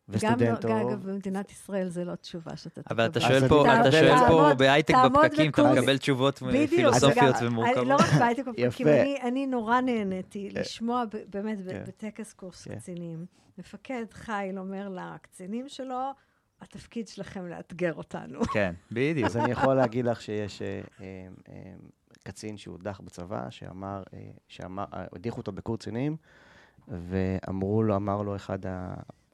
גם וסטודנט לא, טוב... אגב, במדינת ישראל זה לא תשובה שאתה תקבל. אבל אתה שואל אני- פה, אתה שואל פה בהייטק בפקקים, אתה. מקבל תשובות פילוסופיות ומורכבות. לא רק בהייטק בפקקים. אני, אני נורא נהניתי לשמוע ב- באמת כן. בטקס קורס כן. קצינים. מפקד חיל אומר לקצינים שלו, התפקיד שלכם לאתגר אותנו. כן, בדיוק. אז אני יכול להגיד לך שיש אה, אה, אה, קצין שהודח בצבא, שאמר, שאמר, הדיחו אותו בקורס קצינים, ואמרו לו, אמר לו אחד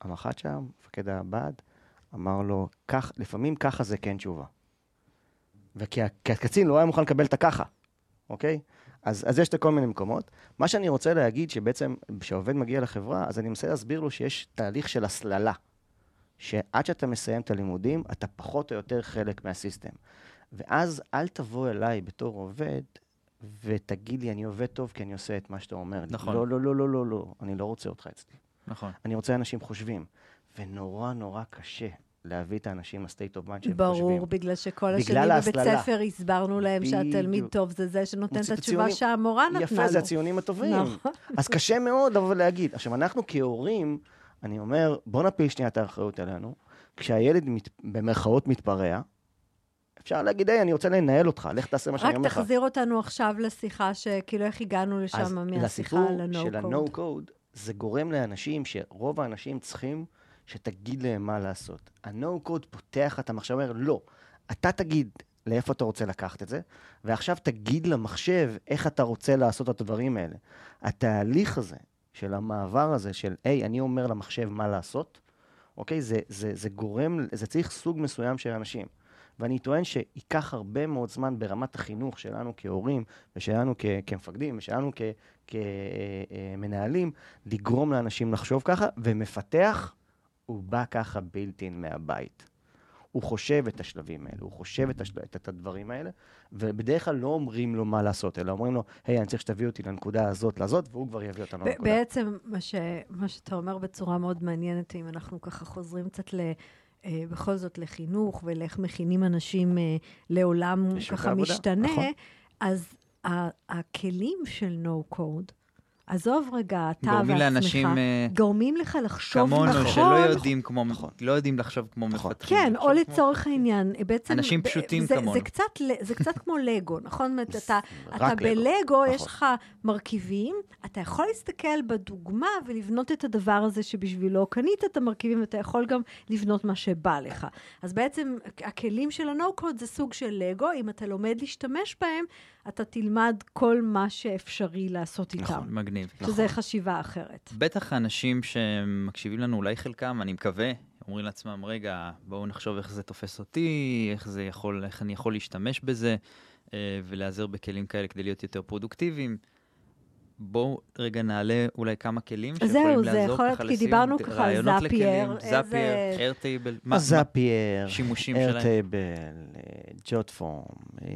המח"ט שם, מפקד הבה"ד, אמר לו, כך, לפעמים ככה זה כן תשובה. וכי הקצין לא היה מוכן לקבל את הככה, אוקיי? אז, אז יש את כל מיני מקומות. מה שאני רוצה להגיד, שבעצם כשעובד מגיע לחברה, אז אני מנסה להסביר לו שיש תהליך של הסללה. שעד שאתה מסיים את הלימודים, אתה פחות או יותר חלק מהסיסטם. ואז אל תבוא אליי בתור עובד ותגיד לי, אני עובד טוב כי אני עושה את מה שאתה אומר לי. נכון. לא, לא, לא, לא, לא, לא, אני לא רוצה אותך אצלי. נכון. אני רוצה אנשים חושבים. ונורא נורא קשה להביא את האנשים ל-state of mind שהם ברור, חושבים. בגלל שכל השנים בבית. ספר הסברנו להם שהתלמיד. טוב זה זה שנותן את התשובה. שהמורה נתנה לו. יפה, זה הציונים הטובים. נכון. אז קשה מאוד לבוא ולהגיד. עכשיו, אנחנו כהורים, אני אומר, בוא נפיל שנייה את האחריות עלינו. כשהילד מת, במרכאות מתפרע, אפשר להגיד, היי, אני רוצה לנהל אותך, לך תעשה מה שאני רק אומר לך. תחזיר אותנו עכשיו לשיחה, שכאילו איך הגענו לשם אז מהשיחה לסיפור על של ה-no-code. ה-no-code, זה גורם לאנשים, שרוב האנשים צריכים שתגיד להם מה לעשות. ה-no-code פותח את המחשב, אומר, לא, אתה תגיד לאיפה אתה רוצה לקחת את זה, ועכשיו תגיד למחשב איך אתה רוצה לעשות את הדברים האלה. התהליך הזה, של המעבר הזה, של, היי, אני אומר למחשב מה לעשות, אוקיי? זה, זה, זה גורם, זה צריך סוג מסוים של אנשים. ואני טוען שייקח הרבה מאוד זמן ברמת החינוך שלנו כהורים, ושלנו כ- כמפקדים, ושלנו כמנהלים, לגרום לאנשים לחשוב ככה, ומפתח, הוא בא ככה בילטין מהבית. הוא חושב את השלבים האלה, הוא חושב את, השל... את הדברים האלה, ובדרך כלל לא אומרים לו מה לעשות, אלא אומרים לו, היי, אני צריך שתביא אותי לנקודה הזאת, לזאת, והוא כבר יביא אותנו לנקודה. בעצם, מה, ש, מה שאתה אומר בצורה מאוד מעניינת, אם אנחנו ככה חוזרים קצת ל... אה, בכל זאת לחינוך ולאיך מכינים אנשים אה, לעולם ככה משתנה, נכון. אז הכלים של no-code, עזוב רגע, אתה גורמים ועצמך, לאנשים אה, גורמים לך לחשוב כמונו, נכון. שלא יודעים כמו, נכון. לא יודעים לחשוב כמו נכון. מפתחים. כן, או כמו- לצורך העניין, בעצם... אנשים פשוטים זה, כמונו. זה קצת, זה קצת כמו לגו, נכון? זאת אומרת, אתה, אתה לגו, בלגו, יש נכון. לך מרכיבים, אתה יכול להסתכל בדוגמה ולבנות את הדבר הזה שבשבילו קנית את המרכיבים, ואתה יכול גם לבנות מה שבא לך. אז בעצם הכלים של ה-No-Code זה סוג של לגו, אם אתה לומד להשתמש בהם, אתה תלמד כל מה שאפשרי לעשות איתם. נכון. מגניב. שזה חשיבה אחרת. בטח האנשים שמקשיבים לנו, אולי חלקם, אני מקווה, אומרים לעצמם, רגע, בואו נחשוב איך זה תופס אותי, איך זה יכול, איך אני יכול להשתמש בזה, אה, ולהיעזר בכלים כאלה כדי להיות יותר פרודוקטיביים. בואו רגע נעלה אולי כמה כלים זהו, שיכולים זה לעזור יכול להיות, ככה כי לסיום. דיברנו ככה על זאפייר, זאפייר, איירטייבל, זאפייר, שימושים שלהם. איירטייבל, ג'וט פורם.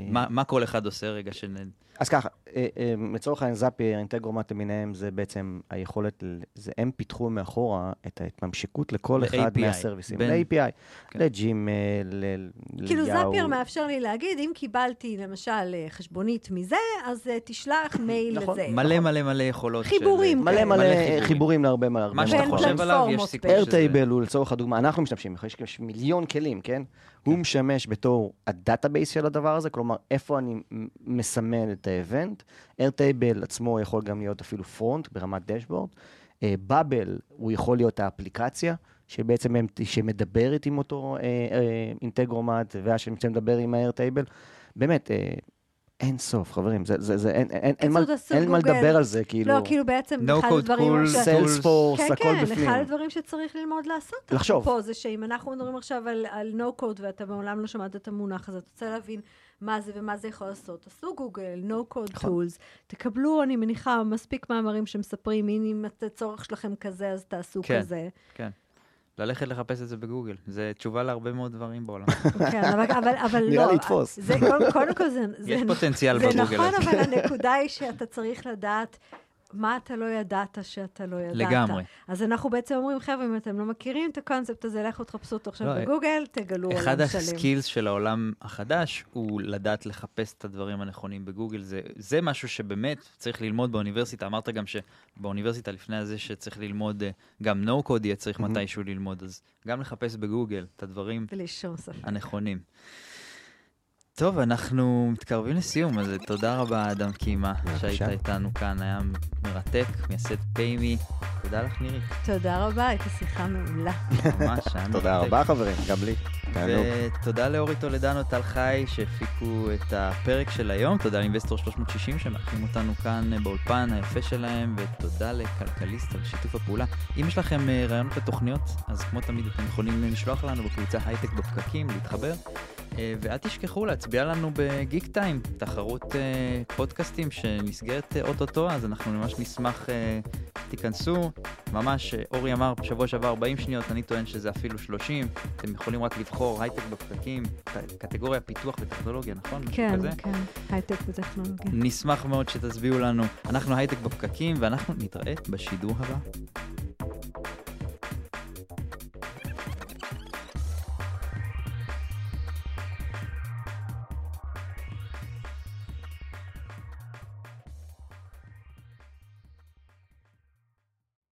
מה מה כל אחד עושה רגע שנ... אז ככה, אה, אה, לצורך העניין זאפייר, אינטגרומט למיניהם, זה בעצם היכולת, זה הם פיתחו מאחורה את ההתממשקות לכל אחד מהסרוויסים. ל-API, כן. ל Gmail, ל- כאילו ליאו. Zapier מאפשר לי להגיד, אם קיבלתי למשל אה, חשבונית מזה, אז תשלח מייל נכון. לזה. מלא מלא מלא יכולות של... חיבורים מלא כן. מלא חיבורים. חיבורים להרבה מה- הרבה מה שאתה חושב עליו, יש סיכוי שזה... Airtable הוא לצורך הדוגמה, אנחנו משתמשים, יש מיליון כלים, כן? הוא משמש בתור ה database של הדבר הזה, כלומר, איפה אני מסמן את ה event. Airtable עצמו יכול גם להיות אפילו front ברמת dashboard. בבל הוא יכול להיות האפליקציה, שבעצם הם- שמדברת עם אותו אה, אה, אינטגרומט, ושמדבר עם האיירטייבל. באמת, אה, אין סוף, חברים, זה, זה, זה, אין, אין, אין, מה, עשו אין מה. לדבר על זה, כאילו, לא, כאילו בעצם, No אחד code הדברים... cool, ש- Sales סיילספורס, כן, הכל כן, בפנים. אחד הדברים שצריך ללמוד לעשות. לחשוב. פה זה שאם אנחנו מדברים עכשיו על, על no code ואתה מעולם לא שמעת את המונח הזה, אתה רוצה להבין מה זה ומה זה יכול לעשות. תעשו גוגל, no code נכון. tools, תקבלו, אני מניחה, מספיק מאמרים שמספרים, הנה אם הצורך שלכם כזה, אז תעשו כן. כזה. כן. ללכת לחפש את זה בגוגל. זה תשובה להרבה מאוד דברים בעולם. כן, אבל, אבל, אבל לא. נראה לי יתפוס. זה, קודם, כל זה... זה יש פוטנציאל זה בגוגל נכון, הזה. אבל הנקודה היא שאתה צריך לדעת מה אתה לא ידעת שאתה לא ידעת. לגמרי. אז אנחנו בעצם אומרים, חבר'ה, אם אתם לא מכירים את הקונספט הזה, לכו תחפשו אותו עכשיו לא, בגוגל, תגלו עולם שלם. אחד הסקילס של העולם החדש הוא לדעת לחפש את הדברים הנכונים בגוגל. זה, זה משהו שבאמת צריך ללמוד באוניברסיטה. אמרת גם שבאוניברסיטה לפני הזה שצריך ללמוד, אה, גם no code יהיה צריך Mhm. מתישהו ללמוד, אז גם לחפש בגוגל את הדברים. הנכונים. טוב, אנחנו מתקרבים לסיום, אז תודה רבה, אדם קימה. שהיית איתנו כאן, היה מרתק, מייסד פיימי. תודה לך, נירי. תודה רבה, הייתה שיחה מעולה. ממש, היה תודה מרתק. רבה, חברים, גם לי. ותודה לאורי טולדנו, טל חי, שהפיקו את הפרק של היום. תודה לאינבסטור 360 שמארחים אותנו כאן באולפן היפה שלהם, ותודה לכלכליסט על שיתוף הפעולה. אם יש לכם אה, רעיונות לתוכניות, אז כמו תמיד אתם יכולים לשלוח לנו בקבוצה הייטק בפקקים, להתחבר. אה, ואל תשכחו להצביע לנו בגיק טיים, תחרות אה, פודקאסטים שנסגרת אה, אוטוטו, אז אנחנו ממש נשמח, אה, תיכנסו. ממש, אה, אורי אמר בשבוע שעבר 40 שניות, אני טוען שזה אפילו 30. אתם יכולים רק לבחור הייטק בפקקים, קטגוריה פיתוח וטכנולוגיה, נכון? כן? כן, הייטק וטכנולוגיה. נשמח מאוד שתצביעו לנו. אנחנו הייטק בפקקים, ואנחנו נתראה בשידור הבא.